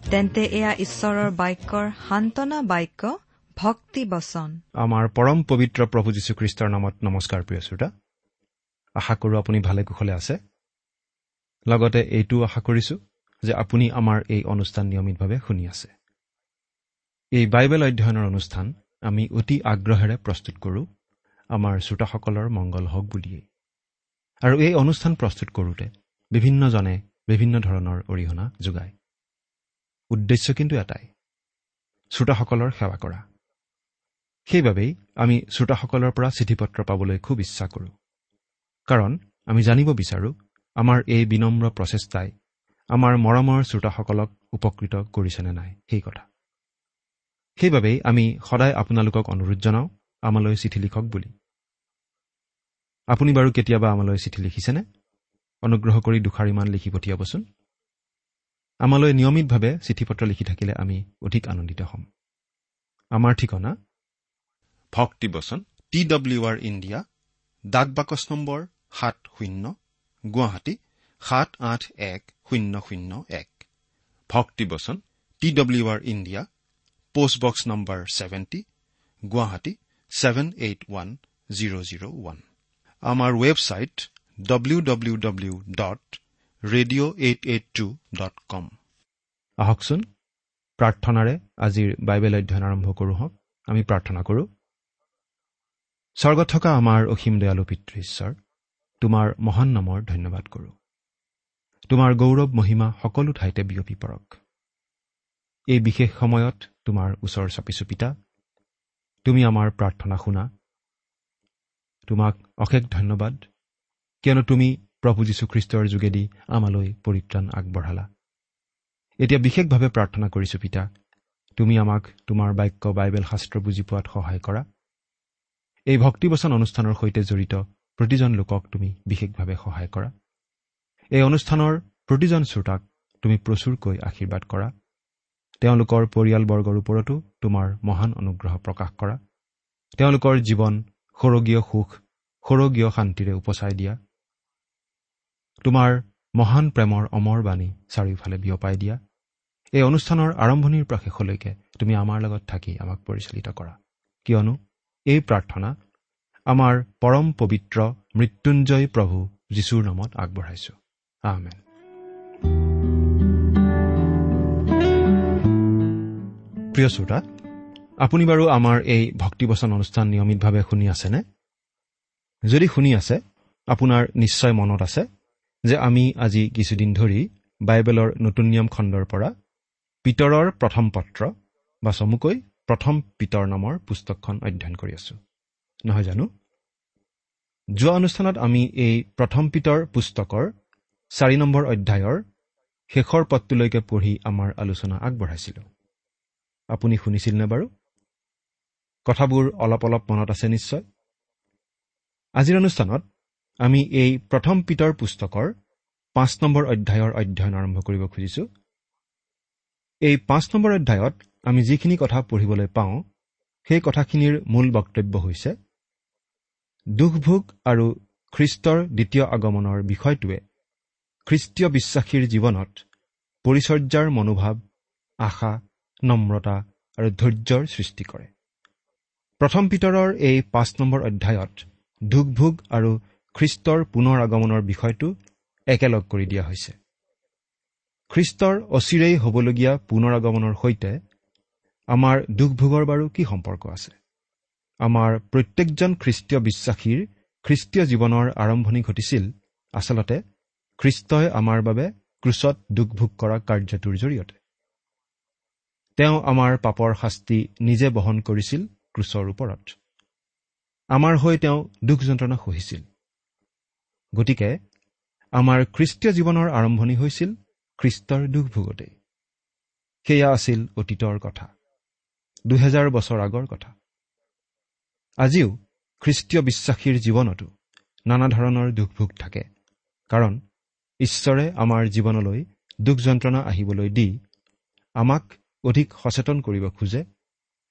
তেন্তে এয়া ঈশ্বৰৰ বাক্যৰ সান্তনা বাক্য ভক্তি বচন। আমাৰ পৰম পবিত্ৰ প্ৰভু যীশুখ্ৰীষ্টৰ নামত নমস্কাৰ প্ৰিয় শ্ৰোতা। আশা কৰোঁ আপুনি ভালে কুশলে আছে। লগতে এইটোও আশা কৰিছোঁ যে আপুনি আমাৰ এই অনুষ্ঠান নিয়মিতভাৱে শুনি আছে। এই বাইবেল অধ্যয়নৰ অনুষ্ঠান আমি অতি আগ্ৰহেৰে প্ৰস্তুত কৰোঁ আমাৰ শ্ৰোতাসকলৰ মংগল হওক বুলিয়েই। আৰু এই অনুষ্ঠান প্ৰস্তুত কৰোঁতে বিভিন্নজনে বিভিন্ন ধৰণৰ অৰিহণা যোগায়। উদ্দেশ্য কিন্তু এটাই শ্ৰোতাসকলৰ সেৱা কৰা। সেইবাবেই আমি শ্ৰোতাসকলৰ পৰা চিঠি পত্ৰ পাবলৈ খুব ইচ্ছা কৰোঁ। কাৰণ আমি জানিব বিচাৰোঁ আমাৰ এই বিনম্ৰ প্ৰচেষ্টাই আমাৰ মৰমৰ শ্ৰোতাসকলক উপকৃত কৰিছেনে নাই সেই কথা। সেইবাবেই আমি সদায় আপোনালোকক অনুৰোধ জনাওঁ আমালৈ চিঠি লিখক বুলি। আপুনি বাৰু কেতিয়াবা আমালৈ চিঠি লিখিছেনে? অনুগ্ৰহ কৰি দুষাৰিমান লিখি পঠিয়াবচোন। আমালৈ নিয়মিতভাৱে চিঠি পত্ৰ লিখি থাকিলে আমি অধিক আনন্দিত হ'ম। আমাৰ ঠিকনা? ভক্তিবচন টি ডব্লিউ আৰ ইণ্ডিয়া ডাক বাকচ নম্বৰ সাত শূন্য গুৱাহাটী সাত আঠ এক শূন্য শূন্য এক। ভক্তিবচন T W R India postbox number seventy Guwahati seven eight one zero' zero' one. আমাৰ website W W W dot radio' eight eight two dot com আহকচোন। প্ৰাৰ্থনাৰে আজিৰ বাইবেল অধ্যয়ন আৰম্ভ কৰোঁ হওক। আমি প্ৰাৰ্থনা কৰোঁ। স্বৰ্গত থকা আমাৰ অসীম দয়ালু পিতৃ ঈশ্বৰ তোমাৰ মহান নামৰ ধন্যবাদ কৰোঁ। তোমাৰ গৌৰৱ মহিমা সকলো ঠাইতে বিয়পি পৰক। এই বিশেষ সময়ত তোমাৰ ওচৰ চাপিছো পিতা তুমি আমাৰ প্ৰাৰ্থনা শুনা। তোমাক অশেষ ধন্যবাদ। কিয়নো তুমি প্ৰভু যীশুখ্ৰীষ্টৰ যোগেদি আমালৈ পৰিত্ৰাণ আগবঢ়ালা। এতিয়া বিশেষভাৱে প্ৰাৰ্থনা কৰিছো পিতা। তুমি আমাক তোমাৰ বাক্য বাইবেল শাস্ত্ৰ বুজি পোৱাত সহায় কৰা। এই ভক্তিবচন অনুষ্ঠানৰ সৈতে জড়িত প্ৰতিজন লোকক তুমি বিশেষভাৱে সহায় কৰা। এই অনুষ্ঠানৰ প্ৰতিজন শ্ৰোতাক তুমি প্ৰচুৰকৈ আশীৰ্বাদ কৰা। তেওঁলোকৰ পৰিয়ালবৰ্গৰ ওপৰতো তোমাৰ মহান অনুগ্ৰহ প্ৰকাশ কৰা। তেওঁলোকৰ জীৱন সৰগীয় সুখ সৰগীয় শান্তিৰে উপচাই দিয়া। তোমাৰ মহান প্ৰেমৰ অমৰ বাণী চাৰিওফালে বিয়পাই দিয়া। এই অনুষ্ঠানৰ আৰম্ভণিৰ পৰা শেষলৈকে তুমি আমাৰ লগত থাকি আমাক পৰিচালিত কৰা। কিয়নো এই প্ৰাৰ্থনা আমাৰ পৰম পবিত্ৰ মৃত্যুঞ্জয় প্ৰভু যীশুৰ নামত আগবঢ়াইছো। আমেন। প্ৰিয় শ্ৰোতা আপুনি বাৰু আমাৰ এই ভক্তিবচন অনুষ্ঠান নিয়মিতভাৱে শুনি আছেনে? যদি শুনি আছে আপোনাৰ নিশ্চয় মনত আছে যে আমি আজি কিছুদিন ধৰি বাইবেলৰ নতুন নিয়ম খণ্ডৰ পৰা পিতৰৰ প্ৰথম পত্ৰ বা চমুকৈ প্ৰথম পিতৰ নামৰ পুস্তকখন অধ্যয়ন কৰি আছো। নহয় জানো? যোৱা অনুষ্ঠানত আমি এই প্ৰথম পিতৰ পুস্তকৰ চাৰি নম্বৰ অধ্যায়ৰ শেষৰ পদটোলৈকে পঢ়ি আমাৰ আলোচনা আগবঢ়াইছিলোঁ। আপুনি শুনিছিলনে বাৰু? কথাবোৰ অলপ অলপ মনত আছে নিশ্চয়? আজিৰ অনুষ্ঠানত আমি এই প্ৰথম পিতৰ পুস্তকৰ পাঁচ নম্বৰ অধ্যায়ৰ অধ্যয়ন আৰম্ভ কৰিব খুজিছোঁ। এই পাঁচ নম্বৰ অধ্যায়ত আমি যিখিনি কথা পঢ়িবলৈ পাওঁ সেই কথাখিনিৰ মূল বক্তব্য হৈছে দুখভোগ আৰু খ্ৰীষ্টৰ দ্বিতীয় আগমনৰ বিষয়টোৱে খ্ৰীষ্টীয় বিশ্বাসীৰ জীৱনত পৰিচৰ্যাৰ মনোভাৱ আশা নম্ৰতা আৰু ধৈৰ্যৰ সৃষ্টি কৰে। প্ৰথম পিতৰৰ এই পাঁচ নম্বৰ অধ্যায়ত দুখভোগ আৰু খ্ৰীষ্টৰ পুনৰ আগমনৰ বিষয়টো একেলগ কৰি দিয়া হৈছে। খ্ৰীষ্টৰ অচিৰেই হ'বলগীয়া পুনৰ আগমনৰ সৈতে আমাৰ দুখ ভোগৰ বাৰু কি সম্পৰ্ক আছে? আমাৰ প্ৰত্যেকজন খ্ৰীষ্টীয় বিশ্বাসীৰ খ্ৰীষ্টীয় জীৱনৰ আৰম্ভণি ঘটিছিল আচলতে খ্ৰীষ্টই আমাৰ বাবে ক্ৰুচত দুখ ভোগ কৰা কাৰ্যটোৰ জৰিয়তে। তেওঁ আমাৰ পাপৰ শাস্তি নিজে বহন কৰিছিল ক্ৰুচৰ ওপৰত। আমাৰ হৈ তেওঁ দুখ যন্ত্ৰণা সহিছিল। গতিকে আমাৰ খ্ৰীষ্টীয় জীৱনৰ আৰম্ভণি হৈছিল খ্ৰীষ্টৰ দুখ ভোগতেই সেয়া আছিল অতীতৰ কথা দুহেজাৰ বছৰ আগৰ কথা। আজিও খ্ৰীষ্টীয় বিশ্বাসীৰ জীৱনতো নানা ধৰণৰ দুখ ভোগ থাকে কাৰণ ঈশ্বৰে আমাৰ জীৱনলৈ দুখ যন্ত্ৰণা আহিবলৈ দি আমাক অধিক সচেতন কৰিব খোজে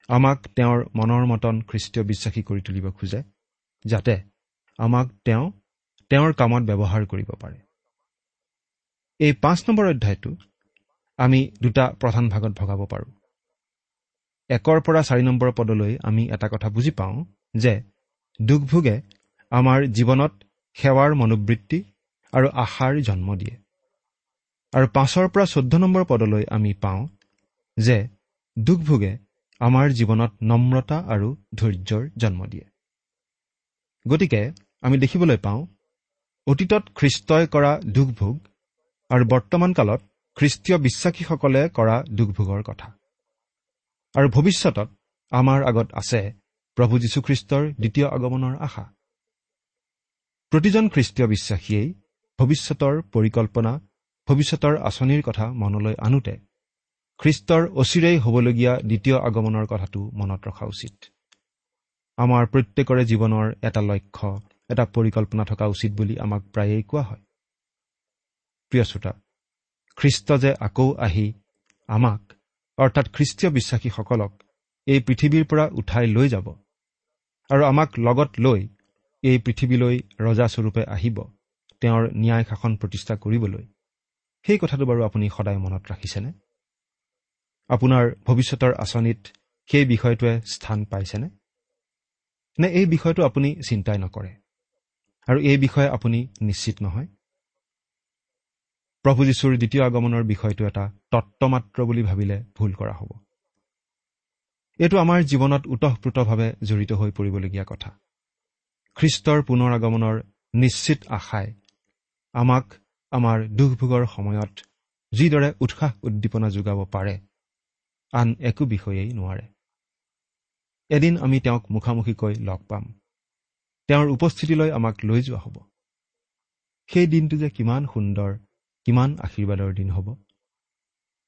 আমাক তেওঁৰ মনৰ মতন খ্ৰীষ্টীয় বিশ্বাসী কৰি তুলিব খোজে যাতে আমাক তেওঁ তেওঁৰ কামত ব্যৱহাৰ কৰিব পাৰে। এই পাঁচ নম্বৰ অধ্যায়টো আমি দুটা প্ৰধান ভাগত ভগাব পাৰোঁ। একৰ পৰা চাৰি নম্বৰ পদলৈ আমি এটা কথা বুজি পাওঁ যে দুখভোগে আমাৰ জীৱনত সেৱাৰ মনোবৃত্তি আৰু আশাৰ জন্ম দিয়ে। আৰু পাঁচৰ পৰা চৈধ্য নম্বৰ পদলৈ আমি পাওঁ যে দুখভোগে আমাৰ জীৱনত নম্ৰতা আৰু ধৈৰ্যৰ জন্ম দিয়ে। গতিকে আমি দেখিবলৈ পাওঁ অতীতত খ্ৰীষ্টই কৰা দুখভোগ আৰু বৰ্তমান কালত খ্ৰীষ্টীয় বিশ্বাসীসকলে কৰা দুখভোগৰ কথা। আৰু ভৱিষ্যতত আমাৰ আগত আছে প্ৰভু যীশুখ্ৰীষ্টৰ দ্বিতীয় আগমনৰ আশা। প্ৰতিজন খ্ৰীষ্টীয় বিশ্বাসীয়েই ভৱিষ্যতৰ পৰিকল্পনা ভৱিষ্যতৰ আঁচনিৰ কথা মনলৈ আনোতে খ্ৰীষ্টৰ অচিৰেই হ'বলগীয়া দ্বিতীয় আগমনৰ কথাটো মনত ৰখা উচিত। আমাৰ প্ৰত্যেকৰে জীৱনৰ এটা লক্ষ্য এটা পৰিকল্পনা থকা উচিত বুলি আমাক প্ৰায়েই কোৱা হয়। প্ৰিয় শ্ৰোতা খ্ৰীষ্ট যে আকৌ আহি আমাক অৰ্থাৎ খ্ৰীষ্টীয় বিশ্বাসীসকলক এই পৃথিৱীৰ পৰা উঠাই লৈ যাব আৰু আমাক লগত লৈ এই পৃথিৱীলৈ ৰজাস্বৰূপে আহিব তেওঁৰ ন্যায় শাসন প্ৰতিষ্ঠা কৰিবলৈ। সেই কথাটো বাৰু আপুনি সদায় মনত ৰাখিছেনে? আপোনাৰ ভৱিষ্যতৰ আঁচনিত সেই বিষয়টোৱে স্থান পাইছেনে? নে এই বিষয়টো আপুনি চিন্তাই নকৰে আৰু এই বিষয়ে আপুনি নিশ্চিত নহয়? প্ৰভু যীশুৰ দ্বিতীয় আগমনৰ বিষয়টো এটা তত্বমাত্ৰ বুলি ভাবিলে ভুল কৰা হ'ব। এইটো আমাৰ জীৱনত ওতঃপ্ৰোতভাৱে জড়িত হৈ পৰিবলগীয়া কথা। খ্ৰীষ্টৰ পুনৰ আগমনৰ নিশ্চিত আশাই আমাক আমাৰ দুখ ভোগৰ সময়ত যিদৰে উৎসাহ উদ্দীপনা যোগাব পাৰে আন একো বিষয়েই নোৱাৰে। এদিন আমি তেওঁক মুখামুখিকৈ লগ পাম। তেওঁৰ উপস্থিতিলৈ আমাক লৈ যোৱা হ'ব। সেই দিনটো যে কিমান সুন্দৰ কিমান আশীৰ্বাদৰ দিন হ'ব।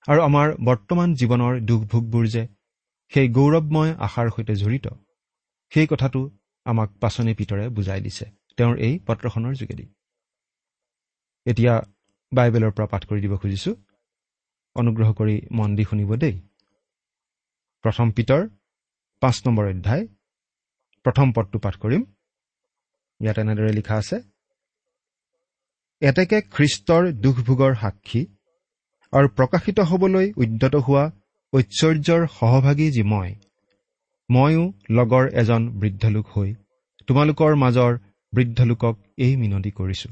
আৰু আমাৰ বৰ্তমান জীৱনৰ দুখ ভোগবোৰ যে সেই গৌৰৱময় আশাৰ সৈতে জড়িত সেই কথাটো আমাক পাচনি পিতৰে বুজাই দিছে তেওঁৰ এই পত্ৰখনৰ যোগেদি। এতিয়া বাইবেলৰ পৰা পাঠ কৰি দিব খুজিছোঁ। অনুগ্ৰহ কৰি মন দি শুনিব দেই। প্ৰথম পিতৰ পাঁচ নম্বৰ অধ্যায় প্ৰথম পদটো পাঠ কৰিম। ইয়াত এনেদৰে লিখা আছে এতেকে খ্ৰীষ্টৰ দুখভোগৰ সাক্ষী আৰু প্ৰকাশিত হ'বলৈ উদ্যত হোৱা ঐশ্বৰ্যৰ সহভাগী যি মই ময়ো লগৰ এজন বৃদ্ধ লোক হৈ তোমালোকৰ মাজৰ বৃদ্ধ লোকক এই মিনতি কৰিছো।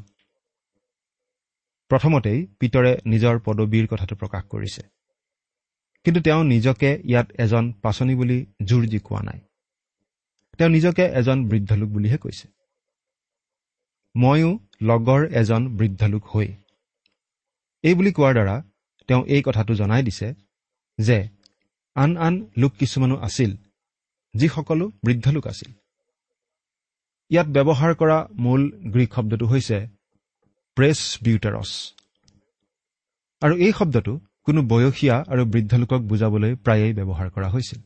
প্ৰথমতেই পিতৰে নিজৰ পদবীৰ কথাটো প্ৰকাশ কৰিছে। কিন্তু তেওঁ নিজকে ইয়াত এজন পাচনি বুলি জোৰ দি কোৱা নাই। তেওঁ নিজকে এজন বৃদ্ধ লোক বুলিহে কৈছে। ময়ো লগৰ এজন বৃদ্ধ লোক হৈ। এই বুলি কোৱাৰ দ্বাৰা তেওঁ এই কথাটো জনাই দিছে যে আন আন লোক কিছুমানো আছিল যিসকলো বৃদ্ধ লোক আছিল। ইয়াত ব্যৱহাৰ কৰা মূল গ্ৰীক শব্দটো হৈছে প্ৰেছ বিউটাৰছ আৰু এই শব্দটো কোনো বয়সীয়া আৰু বৃদ্ধ লোকক বুজাবলৈ প্ৰায়েই ব্যৱহাৰ কৰা হৈছিল।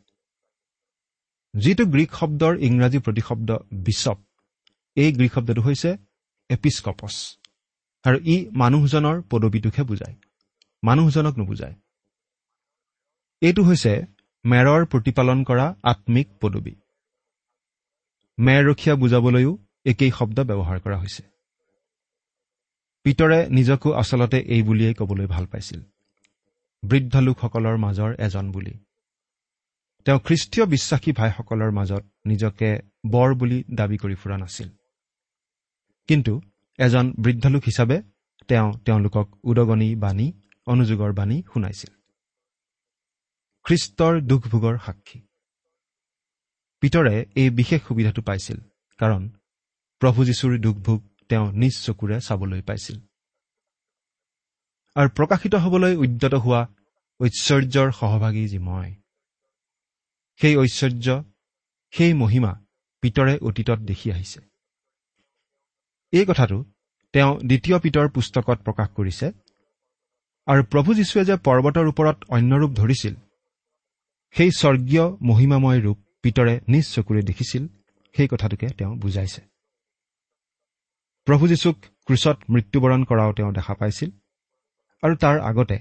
যিটো গ্ৰীক শব্দৰ ইংৰাজী প্ৰতিশব্দ বিশ্বপ এই গ্ৰীক শব্দটো হৈছে এপিস্কপছ। আৰু ই মানুহজনৰ পদবীটোকহে বুজায়। মানুহজনক নুবুজায়। এইটো হৈছে মেৰৰ প্ৰতিপালন কৰা আত্মিক পদবী। মেৰ ৰখীয়া বুজাবলৈও একেই শব্দ ব্যৱহাৰ কৰা হৈছে। পিতৰে নিজকো আচলতে এই বুলিয়েই ক'বলৈ ভাল পাইছিল। বৃদ্ধ লোকসকলৰ মাজৰ এজন বুলি। তেওঁ খ্ৰীষ্টীয় বিশ্বাসী ভাইসকলৰ মাজত নিজকে বৰ বুলি দাবী কৰি ফুৰা নাছিল। কিন্তু এজন বৃদ্ধ লোক হিচাপে তেওঁ তেওঁলোকক উদগনি বাণী অনুযোগৰ বাণী শুনাইছিল। খ্ৰীষ্টৰ দুখভোগৰ সাক্ষী। পিতৰে এই বিশেষ সুবিধাটো পাইছিল কাৰণ প্ৰভু যীশুৰ দুখভোগ তেওঁ নিজ চকুৰে চাবলৈ পাইছিল। আৰু প্ৰকাশিত হবলৈ উদ্যত হোৱা ঐশ্বৰ্যৰ সহভাগী যি মই সেই ঐশ্বৰ্য সেই মহিমা পিতৰে অতীতত দেখি আহিছে। এই কথাটো তেওঁ দ্বিতীয় পিতৰ পুস্তকত প্ৰকাশ কৰিছে। আৰু প্ৰভু যীশুৱে যে পৰ্বতৰ ওপৰত অন্য ৰূপ ধৰিছিল সেই স্বৰ্গীয় মহিমাময় ৰূপ পিতৰে নিজ চকুৰে দেখিছিল সেই কথাটোকে তেওঁ বুজাইছে। প্ৰভু যীশুক ক্ৰুচত মৃত্যুবৰণ কৰাও তেওঁ দেখা পাইছিল। আৰু তাৰ আগতে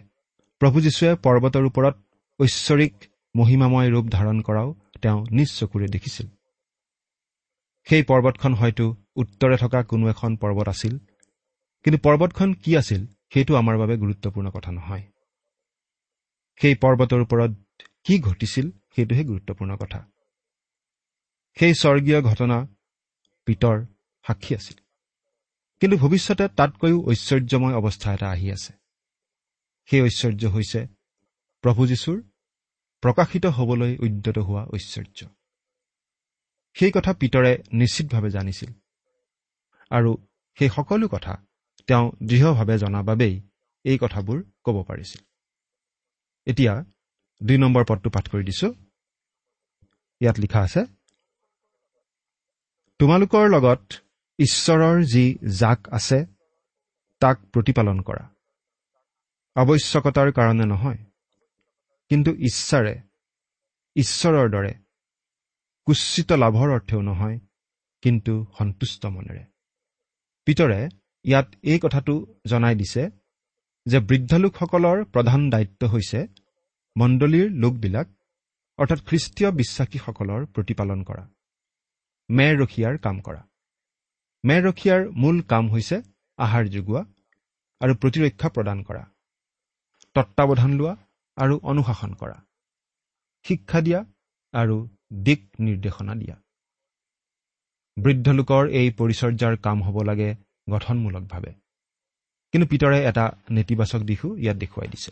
প্ৰভু যীশুৱে পৰ্বতৰ ওপৰত ঐশ্বৰিক মহিমাময় ৰূপ ধাৰণ কৰাও তেওঁ নিজ চকুৰে দেখিছিল। সেই পৰ্বতখন হয়তো উত্তৰে থকা কোনো এখন পৰ্বত আছিল। কিন্তু পৰ্বতখন কি আছিল সেইটো আমাৰ বাবে গুৰুত্বপূৰ্ণ কথা নহয়। সেই পৰ্বতৰ ওপৰত কি ঘটিছিল সেইটোহে গুৰুত্বপূৰ্ণ কথা। সেই স্বৰ্গীয় ঘটনা পিতৰ সাক্ষী আছিল। কিন্তু ভৱিষ্যতে তাতকৈও ঐশ্বৰ্যময় অৱস্থা এটা আহি আছে। সেই ঐশ্বৰ্য হৈছে প্ৰভু যীশুৰ প্ৰকাশিত হবলৈ উদ্যত হোৱা ঐশ্বৰ্য। সেই কথা পিতৰে নিশ্চিতভাৱে জানিছিল। আৰু সেই সকলো কথা তেওঁ দৃঢ়ভাৱে জনা বাবেই এই কথাবোৰ ক'ব পাৰিছিল। এতিয়া দুই নম্বৰ পদটো পাঠ কৰি দিছো। ইয়াত লিখা আছে তোমালোকৰ লগত ঈশ্বৰৰ যি জাক আছে তাক প্ৰতিপালন কৰা। আৱশ্যকতাৰ কাৰণে নহয় কিন্তু ইচ্ছাৰে ঈশ্বৰৰ দৰে কুচিত লাভৰ অৰ্থেও নহয় কিন্তু সন্তুষ্ট মনেৰে। পিতৰে ইয়াত এই কথাটো জনাই দিছে যে বৃদ্ধ লোকসকলৰ প্ৰধান দায়িত্ব হৈছে মণ্ডলীৰ লোকবিলাক অৰ্থাৎ খ্ৰীষ্টীয় বিশ্বাসীসকলৰ প্ৰতিপালন কৰা মেৰ ৰখীয়াৰ কাম কৰা। মেৰ ৰখীয়াৰ মূল কাম হৈছে আহাৰ যোগোৱা আৰু প্ৰতিৰক্ষা প্ৰদান কৰা তত্বাৱধান লোৱা আৰু অনুশাসন কৰা শিক্ষা দিয়া আৰু দিক নিৰ্দেশনা দিয়া। বৃদ্ধ লোকৰ এই পৰিচৰ্যাৰ কাম হ'ব লাগে গঠনমূলকভাৱে। কিন্তু পিতৰে এটা নেতিবাচক দিশো ইয়াত দেখুৱাই দিছে।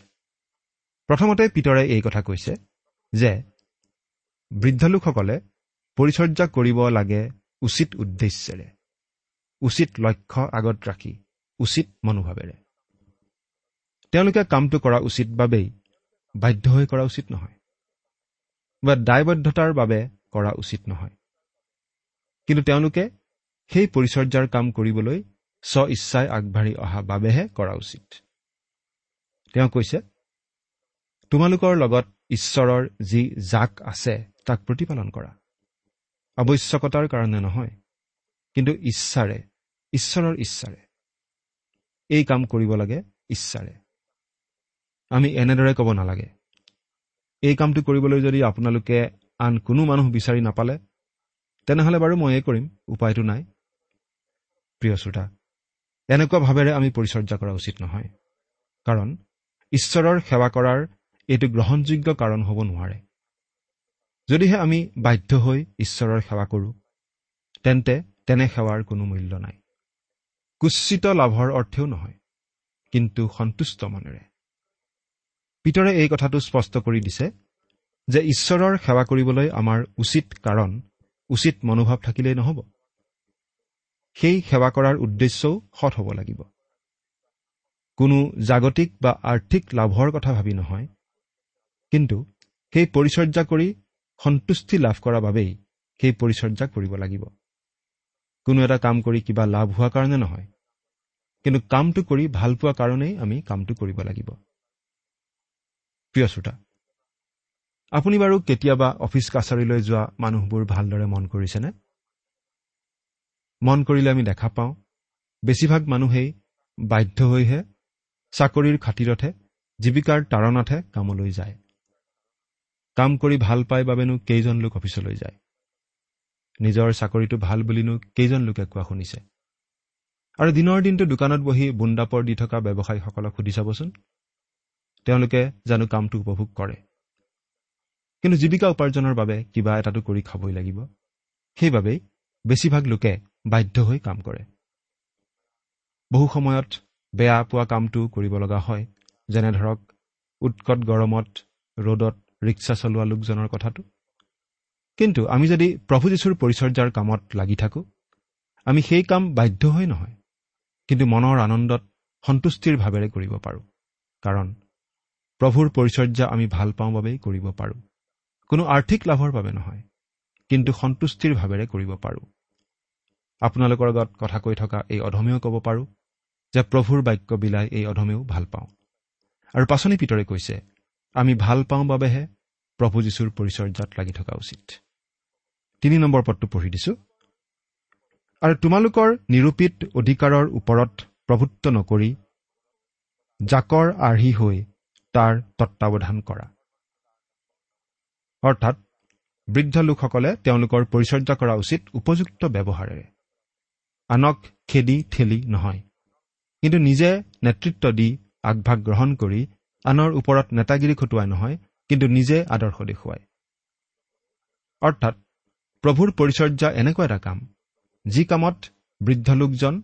প্ৰথমতে পিতৰে এই কথা কৈছে যে বৃদ্ধ লোকসকলে পৰিচৰ্যা কৰিব লাগে উচিত উদ্দেশ্যেৰে। উচিত লক্ষ্য আগত ৰাখি উচিত মনোভাৱেৰে। তেওঁলোকে কামটো কৰা উচিত বাবেই বাধ্য হৈ কৰা উচিত নহয়। বা দায়বদ্ধতাৰ বাবে কৰা উচিত নহয়। কিন্তু তেওঁলোকে সেই পৰিচৰ্যাৰ কাম কৰিবলৈ স্ব ইচ্ছাই আগবাঢ়ি অহা বাবেহে কৰা উচিত। তেওঁ কৈছে তোমালোকৰ লগত ঈশ্বৰৰ যি জাক আছে তাক প্ৰতিপালন কৰা। আৱশ্যকতাৰ কাৰণে নহয় কিন্তু ইচ্ছাৰে ঈশ্বৰৰ ইচ্ছাৰে। এই কাম কৰিব লাগে ইচ্ছাৰে আমি এনেদৰে ক'ব নালাগে। এই কামটো কৰিবলৈ যদি আপোনালোকে আন কোনো মানুহ বিচাৰি নাপালে তেনেহ'লে বাৰু ময়েই কৰিম উপায়টো নাই। প্ৰিয় শ্ৰোতা এনেকুৱা ভাৱেৰে আমি পৰিচৰ্যা কৰা উচিত নহয় কাৰণ ঈশ্বৰৰ সেৱা কৰাৰ এইটো গ্ৰহণযোগ্য কাৰণ হ'ব নোৱাৰে। যদিহে আমি বাধ্য হৈ ঈশ্বৰৰ সেৱা কৰোঁ তেন্তে তেনে সেৱাৰ কোনো মূল্য নাই। কুচিত লাভৰ অৰ্থেও নহয় কিন্তু সন্তুষ্ট মনেৰে। পিতৰে এই কথাটো স্পষ্ট কৰি দিছে যে ঈশ্বৰৰ সেৱা কৰিবলৈ আমাৰ উচিত কাৰণ উচিত মনোভাৱ থাকিলেই নহ'ব। সেই সেৱা কৰাৰ উদ্দেশ্যও সৎ হ'ব লাগিব। কোনো জাগতিক বা আৰ্থিক লাভৰ কথা ভাবি নহয় কিন্তু সেই পৰিচৰ্যা কৰি সন্তুষ্টি লাভ কৰাৰ বাবেই সেই পৰিচৰ্যা কৰিব লাগিব। কোনো এটা কাম কৰি কিবা লাভ হোৱা কাৰণে নহয় কিন্তু কামটো কৰি ভাল পোৱা কাৰণেই আমি কামটো কৰিব লাগিব। প্ৰিয় শ্ৰোতা আপুনি বাৰু কেতিয়াবা অফিচ কাছাৰীলৈ যোৱা মানুহবোৰ ভালদৰে মন কৰিছেনে? মন কৰিলে আমি দেখা পাওঁ বেছিভাগ মানুহেই বাধ্য হৈহে চাকৰিৰ খাতিৰতহে জীৱিকাৰ তাৰণাতহে কামলৈ যায়। কাম কৰি ভাল পাই বাবেনো কেইজন লোক অফিচলৈ যায়? নিজৰ চাকৰিটো ভাল বুলিনো কেইজন লোকে কোৱা শুনিছে? আৰু দিনৰ দিনটো দোকানত বহি বুন্দাপৰ দি থকা ব্যৱসায়ীসকলক সুধি চাবচোন। তেওঁলোকে জানো কামটো উপভোগ কৰে। কিন্তু জীৱিকা উপাৰ্জনৰ বাবে কিবা এটাটো কৰি খাবই লাগিব। সেইবাবেই বেছিভাগ লোকে বাধ্য হৈ কাম কৰে। বহু সময়ত বেয়া পোৱা কামটো কৰিব লগা হয় যেনে ধৰক উৎকট গৰমত ৰ'দত ৰিক্সা চলোৱা লোকজনৰ কথাটো। কিন্তু আমি যদি প্ৰভু যীশুৰ পৰিচৰ্যাৰ কামত লাগি থাকোঁ আমি সেই কাম বাধ্য হৈ নহয় কিন্তু মনৰ আনন্দত সন্তুষ্টিৰ ভাৱেৰে কৰিব পাৰোঁ। কাৰণ প্ৰভুৰ পৰিচৰ্যা আমি ভাল পাওঁ বাবেই কৰিব পাৰোঁ। কোনো আৰ্থিক লাভৰ বাবে নহয় কিন্তু সন্তুষ্টিৰ ভাৱেৰে কৰিব পাৰোঁ। আপোনালোকৰ আগত কথা কৈ থকা এই অধমেও ক'ব পাৰোঁ যে প্ৰভুৰ বাক্য বিলাই এই অধমেও ভাল পাওঁ। আৰু পাচনি পিতৰে কৈছে আমি ভাল পাওঁ বাবেহে প্ৰভু যীশুৰ পৰিচৰ্যাত লাগি থকা উচিত। তিনি নম্বৰ পদটো পঢ়ি দিছো। আৰু তোমালোকৰ নিৰূপিত অধিকাৰৰ ওপৰত প্ৰভুত্ব নকৰি জাকৰ আৰ্হি হৈ তাৰ তত্বাৱধান কৰা। অৰ্থাৎ বৃদ্ধ লোকসকলে তেওঁলোকৰ পৰিচৰ্যা কৰা উচিত উপযুক্ত ব্যৱহাৰেৰে। আনক খেদি ঠেলি নহয়। কিন্তু নিজে নেতৃত্ব দি আগভাগ গ্ৰহণ কৰি আনৰ ওপৰত নেতাগিৰি খটুৱাই নহয় কিন্তু নিজে আদৰ্শ দেখুৱায়। অৰ্থাৎ প্ৰভুৰ পৰিচৰ্যা এনেকুৱা এটা কাম যি কামত বৃদ্ধ লোকজন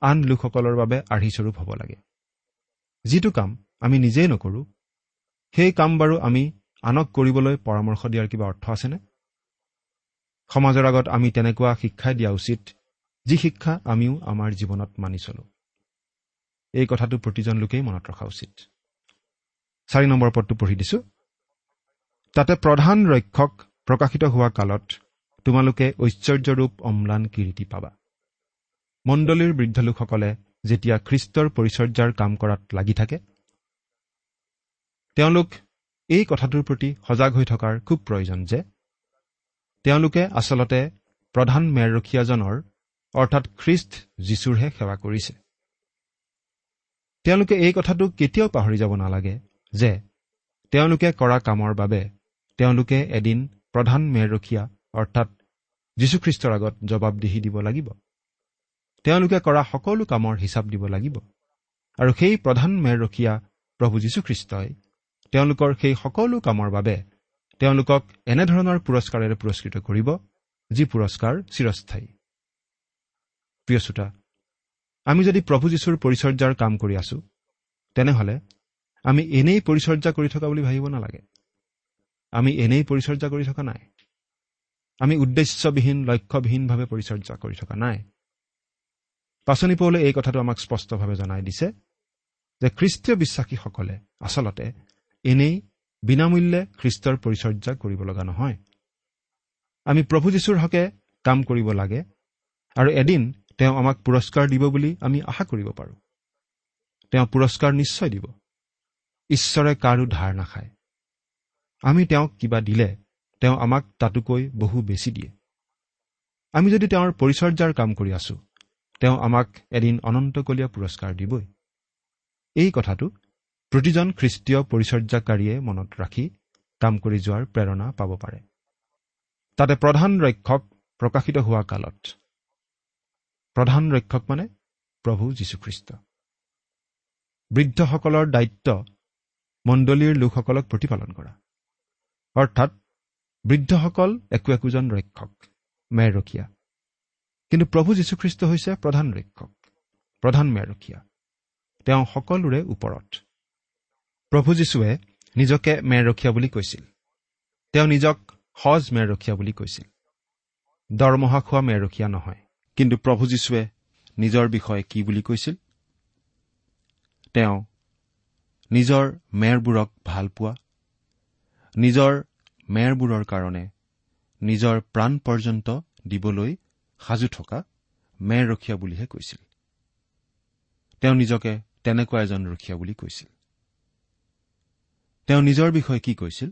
আন লোকসকলৰ বাবে আৰ্হিস্বৰূপ হ'ব লাগে। যিটো কাম আমি নিজেই নকৰোঁ। সেই কাম বাৰু আমি আনক কৰিবলৈ পৰামৰ্শ দিয়াৰ কিবা অৰ্থ আছেনে? সমাজৰ আগত আমি তেনেকুৱা শিক্ষাই দিয়া উচিত যি শিক্ষা আমিও আমাৰ জীৱনত মানি চলোঁ। এই কথাটো প্ৰতিজন লোকেই মনত ৰখা উচিত। চাৰি নম্বৰ পদটো পঢ়ি দিছো। তাতে প্ৰধান ৰক্ষক প্ৰকাশিত হোৱা কালত তোমালোকে ঐশ্বৰ্যৰূপ অম্লান কিৰিটি পাবা। মণ্ডলীৰ বৃদ্ধ লোকসকলে যেতিয়া খ্ৰীষ্টৰ পৰিচৰ্যাৰ কাম কৰাত লাগি থাকে তেওঁলোক এই কথাটোৰ প্ৰতি সজাগ হৈ থকাৰ খুব প্ৰয়োজন যে তেওঁলোকে আচলতে প্ৰধান মেৰৰখীয়াজনৰ অৰ্থাৎ খ্ৰীষ্ট যীশুৰহে সেৱা কৰিছে। তেওঁলোকে এই কথাটো কেতিয়াও পাহৰি যাব নালাগে যে তেওঁলোকে কৰা কামৰ বাবে তেওঁলোকে এদিন প্ৰধান মেৰৰখীয়া অৰ্থাৎ যীশুখ্ৰীষ্টৰ আগত জবাবদিহি দিব লাগিব। তেওঁলোকে কৰা সকলো কামৰ হিচাপ দিব লাগিব। আৰু সেই প্ৰধান মেৰৰখীয়া প্ৰভু যীশুখ্ৰীষ্টই তেওঁলোকৰ সেই সকলো কামৰ বাবে তেওঁলোকক এনেধৰণৰ পুৰস্কাৰেৰে পুৰস্কৃত কৰিব যি পুৰস্কাৰ চিৰস্থায়ী। প্ৰিয় শ্ৰোতা আমি যদি প্ৰভু যীশুৰ পৰিচৰ্যাৰ কাম কৰি আছো তেনেহ'লে আমি এনেই পৰিচৰ্যা কৰি থকা বুলি ভাবিব নালাগে। আমি এনেই পৰিচৰ্যা কৰি থকা নাই। আমি উদ্দেশ্যবিহীন লক্ষ্যবিহীনভাৱে পৰিচৰ্যা কৰি থকা নাই। পাচনি পৌলে এই কথাটো আমাক স্পষ্টভাৱে জনাই দিছে যে খ্ৰীষ্টীয় বিশ্বাসীসকলে আচলতে এনেই বিনামূল্যে খ্ৰীষ্টৰ পৰিচৰ্যা কৰিব লগা নহয়। আমি প্ৰভু যীশুৰ হকে কাম কৰিব লাগে আৰু এদিন তেওঁ আমাক পুৰস্কাৰ দিব বুলি আমি আশা কৰিব পাৰোঁ। তেওঁ পুৰস্কাৰ নিশ্চয় দিব। ঈশ্বৰে কাৰো ধাৰ নাখায়। আমি তেওঁক কিবা দিলে তেওঁ আমাক তাতোকৈ বহু বেছি দিয়ে। আমি যদি তেওঁৰ পৰিচৰ্যাৰ কাম কৰি আছো তেওঁ আমাক এদিন অনন্তকলীয়া পুৰস্কাৰ দিবই। এই কথাটো প্ৰতিজন খ্ৰীষ্টীয় পৰিচৰ্যাকাৰীয়ে মনত ৰাখি কাম কৰি যোৱাৰ প্ৰেৰণা পাব পাৰে। তাতে প্ৰধান ৰক্ষক প্ৰকাশিত হোৱা কালত। প্ৰধান ৰক্ষক মানে প্ৰভু যীশুখ্ৰীষ্ট। বৃদ্ধসকলৰ দায়িত্ব মণ্ডলীৰ লোকসকলক প্ৰতিপালন কৰা। অৰ্থাৎ বৃদ্ধসকল একো একোজন ৰক্ষক মেৰৰখীয়া কিন্তু প্ৰভু যীশুখ্ৰীষ্ট হৈছে প্ৰধান ৰক্ষক প্ৰধান মেৰৰখীয়া তেওঁ সকলোৰে ওপৰত। প্ৰভু যীশুৱে নিজকে মেৰৰখীয়া বুলি কৈছিল। তেওঁ নিজক সজ মেৰৰখীয়া বুলি কৈছিল। দৰমহা খোৱা মেৰৰখীয়া নহয়। কিন্তু প্ৰভু যীশুৱে নিজৰ বিষয়ে কি বুলি কৈছিল? তেওঁ নিজৰ মেৰবোৰক ভাল পোৱা নিজৰ মেৰবোৰৰ কাৰণে নিজৰ প্ৰাণ পৰ্যন্ত দিবলৈ সাজু থকা মেৰ ৰখীয়া বুলিহে কৈছিল। তেওঁ নিজকে তেনেকুৱা এজন ৰখীয়া বুলি কৈছিল। তেওঁ নিজৰ বিষয়ে কি কৈছিল?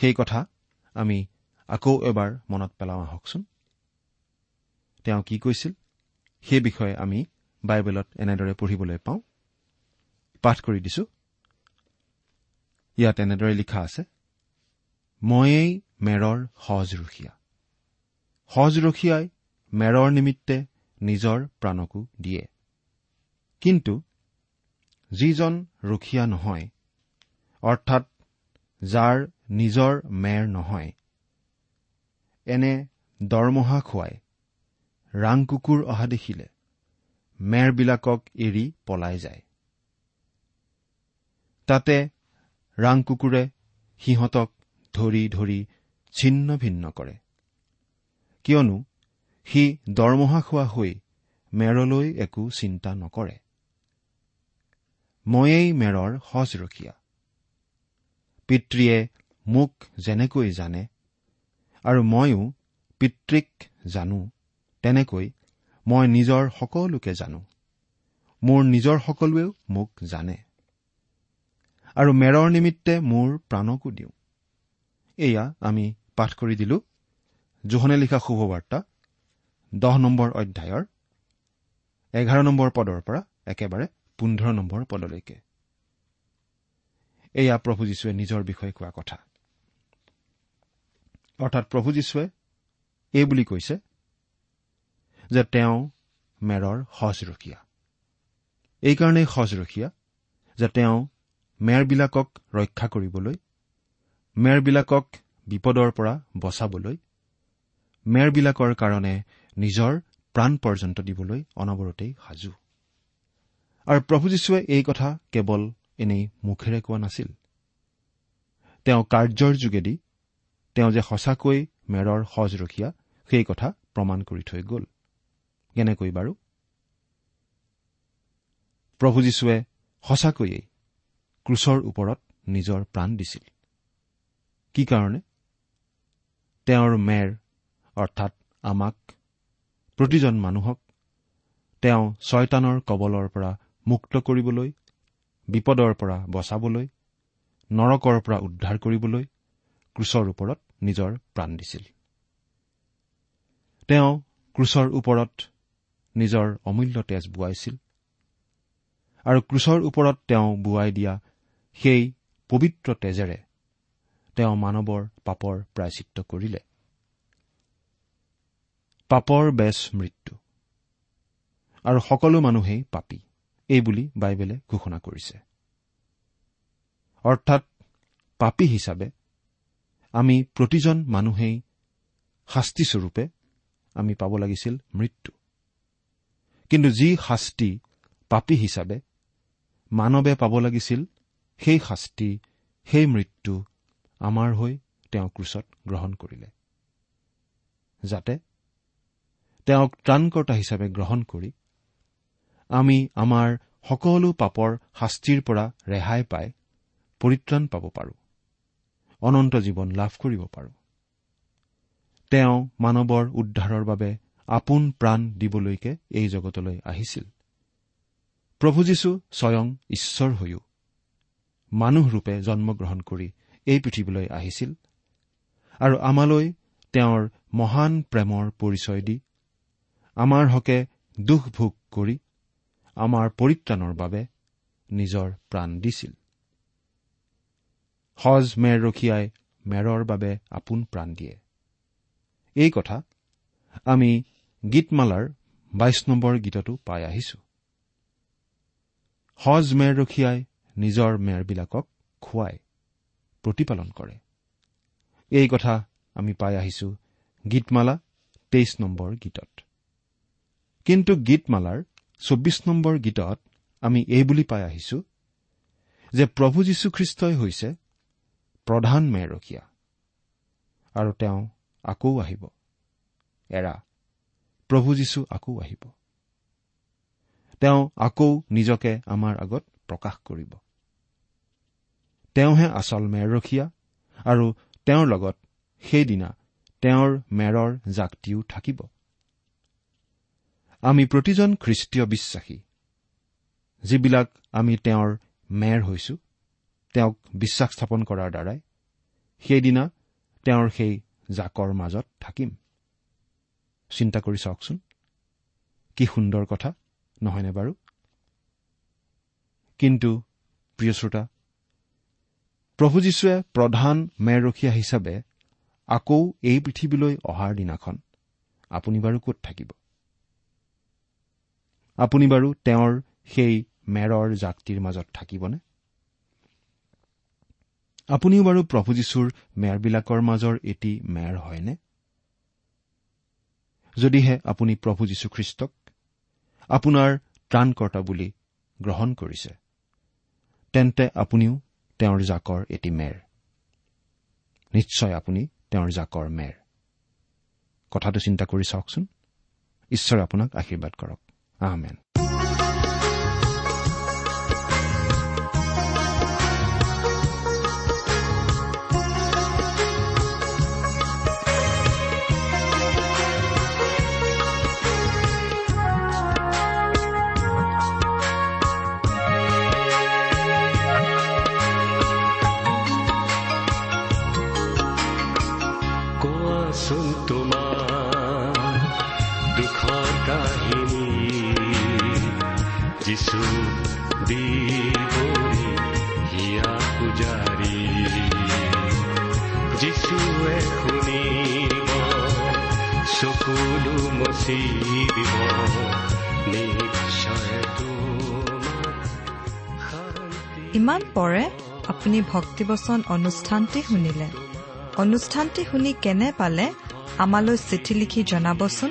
সেই কথা আমি আকৌ এবাৰ মনত পেলাওঁ আহকচোন। তেওঁ কি কৈছিল? সেই বিষয়ে আমি বাইবেলত এনেদৰে পঢ়িবলৈ পাওঁ। পাঠ কৰি দিছো। ইয়াত এনেদৰে লিখা আছে ময়েই মেৰৰ সহজৰখীয়া সহজৰখীয়াই মেৰৰ নিমিত্তে নিজৰ প্ৰাণকো দিয়ে। কিন্তু যিজন ৰখীয়া নহয় অৰ্থাৎ যাৰ নিজৰ মেৰ নহয়। এনে দৰমহা খুৱাই ৰাং কুকুৰ অহা দেখিলে মেৰবিলাকক এৰি পলাই যায়। তাতে ৰাং কুকুৰে সিহঁতক ধৰি ধৰি ছিন্ন ভিন্ন কৰে। কিয়নো সি দৰমহা খোৱা হৈ মেৰলৈ একো চিন্তা নকৰে। ময়েই মেৰৰ সজৰখীয়া। পিতৃয়ে মোক যেনেকৈ জানে আৰু ময়ো পিতৃক জানো তেনেকৈ মই নিজৰ সকলোকে জানো। মোৰ নিজৰ সকলোৱেও মোক জানে। আৰু মেৰৰ নিমিত্তে মোৰ প্ৰাণকো দিওঁ। এয়া আমি পাঠ কৰি দিলো। জোহনে লিখা শুভবাৰ্তা দহ নম্বৰ অধ্যায়ৰ এঘাৰ নম্বৰ পদৰ পৰা একেবাৰে পোন্ধৰ নম্বৰ পদলৈকে। এয়া প্ৰভু যীশুৱে নিজৰ বিষয়ে কোৱা কথা। অৰ্থাৎ প্ৰভু যীশুৱে এই বুলি কৈছে যে তেওঁ মেৰৰ সজৰখীয়া। এইকাৰণেই সজৰখীয়া যে তেওঁ মেৰবিলাকক ৰক্ষা কৰিবলৈ মেৰবিলাকক বিপদৰ পৰা বচাবলৈ মেৰবিলাকৰ কাৰণে নিজৰ প্ৰাণ পৰ্যন্ত দিবলৈ অনবৰতেই সাজু। আৰু প্ৰভু যীশুৱে এই কথা কেৱল এনেই মুখেৰে কোৱা নাছিল। তেওঁ কাৰ্যৰ যোগেদি তেওঁ যে সঁচাকৈ মেৰৰ সজৰখীয়া সেই কথা প্ৰমাণ কৰি থৈ গ'ল। কেনেকৈ বাৰু? প্ৰভু যীশুৱে সঁচাকৈয়ে ক্ৰুচৰ ওপৰত নিজৰ প্ৰাণ দিছিল। কি কাৰণে? তেওঁৰ মেৰ অৰ্থাৎ আমাক প্ৰতিজন মানুহক তেওঁ ছয়তানৰ কবলৰ পৰা মুক্ত কৰিবলৈ বিপদৰ পৰা বচাবলৈ নৰকৰ পৰা উদ্ধাৰ কৰিবলৈ ক্ৰুচৰ ওপৰত নিজৰ প্ৰাণ দিছিল। তেওঁ ক্ৰুচৰ ওপৰত নিজৰ অমূল্য তেজ বোৱাইছিল আৰু ক্ৰুচৰ ওপৰত তেওঁ বোৱাই দিয়া সেই পবিত্ৰ তেজেৰে তেওঁ মানৱৰ পাপৰ প্ৰায়চিত্ৰ কৰিলে। পাপৰ বেচ মৃত্যু। আৰু সকলো মানুহেই পাপী। এইবুলি বাইবেলে ঘোষণা কৰিছে। অৰ্থাৎ পাপী হিচাপে আমি প্ৰতিজন মানুহেই শাস্তিস্বৰূপে আমি পাব লাগিছিল মৃত্যু। কিন্তু যি শাস্তি পাপী হিচাপে মানৱে পাব লাগিছিল সেই শাস্তি সেই মৃত্যু আমাৰ হৈ তেওঁ ক্ৰুচত গ্ৰহণ কৰিলে। যাতে তেওঁক ত্ৰাণকৰ্তা হিচাপে গ্ৰহণ কৰি আমি আমাৰ সকলো পাপৰ শাস্তিৰ পৰা ৰেহাই পাই পৰিত্ৰাণ পাব পাৰোঁ। অনন্ত জীৱন লাভ কৰিব পাৰোঁ। তেওঁ মানৱৰ উদ্ধাৰৰ বাবে আপোন প্ৰাণ দিবলৈকে এই জগতলৈ আহিছিল। প্ৰভু যীশু স্বয়ং ঈশ্বৰ হৈও মানুহৰূপে জন্মগ্ৰহণ কৰি এই পৃথিৱীলৈ আহিছিল আৰু আমালৈ তেওঁৰ মহান প্ৰেমৰ পৰিচয় দি আমাৰ হকে দুখ ভোগ কৰি আমাৰ পৰিত্ৰাণৰ বাবে নিজৰ প্ৰাণ দিছিল। সজ মেৰ ৰখীয়াই মেৰৰ বাবে আপোন প্ৰাণ দিয়ে। এই কথা আমি গীতমালাৰ বাইশ নম্বৰ গীততো পাই আহিছো। সজ মেৰ ৰখীয়াই নিজৰ মেৰবিলাকক খুৱাই প্ৰতিপালন কৰে। এই কথা আমি পাই আহিছো গীতমালা তেইছ নম্বৰ গীতত। কিন্তু গীতমালাৰ চৌব্বিছ নম্বৰ গীতত আমি এই বুলি পাই আহিছো যে প্ৰভু যীশুখ্ৰীষ্টই হৈছে প্ৰধান মেৰখীয়া আৰু তেওঁ আকৌ আহিব। এৰা প্ৰভু যীশু আকৌ আহিব। তেওঁ আকৌ নিজকে আমাৰ আগত প্ৰকাশ কৰিব। তেওঁহে আচল মেৰৰখীয়া আৰু তেওঁৰ লগত সেইদিনা তেওঁৰ মেৰৰ জাকটিও থাকিব। আমি প্ৰতিজন খ্ৰীষ্টীয় বিশ্বাসী যিবিলাক আমি তেওঁৰ মেৰ হৈছো তেওঁক বিশ্বাস স্থাপন কৰাৰ দ্বাৰাই সেইদিনা তেওঁৰ সেই জাকৰ মাজত থাকিম। চিন্তা কৰি চাওকচোন কি সুন্দৰ কথা নহয়নে বাৰু? কিন্তু প্ৰিয় শ্ৰোতা প্ৰভু যীশুৱে প্ৰধান মেৰৰখীয়া হিচাপে আকৌ এই পৃথিৱীলৈ অহাৰ দিনাখন আপুনি বাৰু ক'ত থাকিব? আপুনি বাৰু তেওঁৰ সেই মেৰৰ জাকটিৰ মাজত থাকিবনে? আপুনিও বাৰু প্ৰভু যীশুৰ মেৰবিলাকৰ মাজৰ এটি মেৰ হয়নে? যদিহে আপুনি প্ৰভু যীশুখ্ৰীষ্টক আপোনাৰ ত্ৰাণকৰ্তা বুলি গ্ৰহণ কৰিছে তেন্তে আপুনিও তেওঁৰ জাকৰ এটি মেৰ। নিশ্চয় আপুনি তেওঁৰ জাকৰ মেৰ। কথাটো চিন্তা কৰি চাওকচোন। ঈশ্বৰে আপোনাক আশীৰ্বাদ কৰক। কোৱাচোন তোমাৰ দুখৰ কাহিনী যিছু দিবৰি হিয়া পূজাৰী যিছুৱে শুনিব চকুলো মচি দিব ইমান পৰে আপুনি ভক্তিবচন অনুষ্ঠানটি শুনিলে। অনুষ্ঠানটি শুনি কেনে পালে আমালৈ চিঠি লিখি জনাবচোন?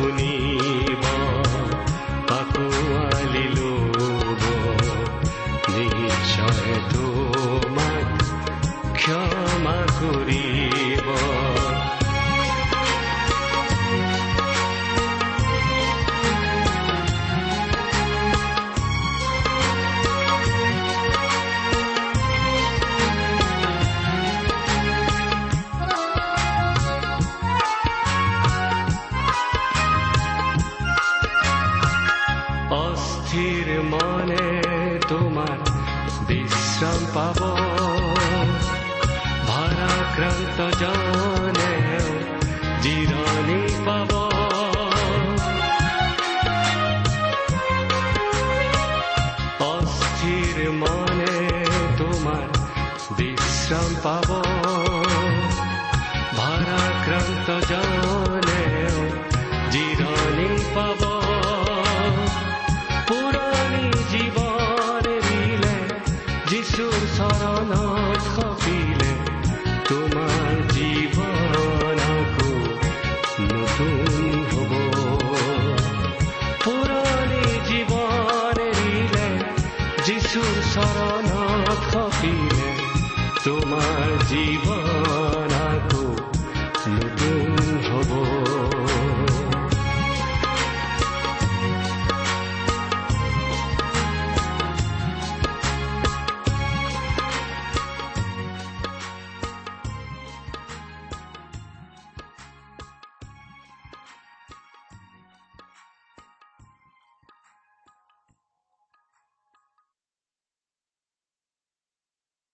खुनी ভাৰাক্ৰান্ত জনে জিৰণি পাব পুৰণি জীৱন এৰিলে যিচুৰ চৰণত সপিলে তোমাৰ জীৱন আকৌ নতুন হ'ব পুৰণি জীৱন এৰিলে যিচুৰ চৰণত সপিলে তোমাৰ জীৱন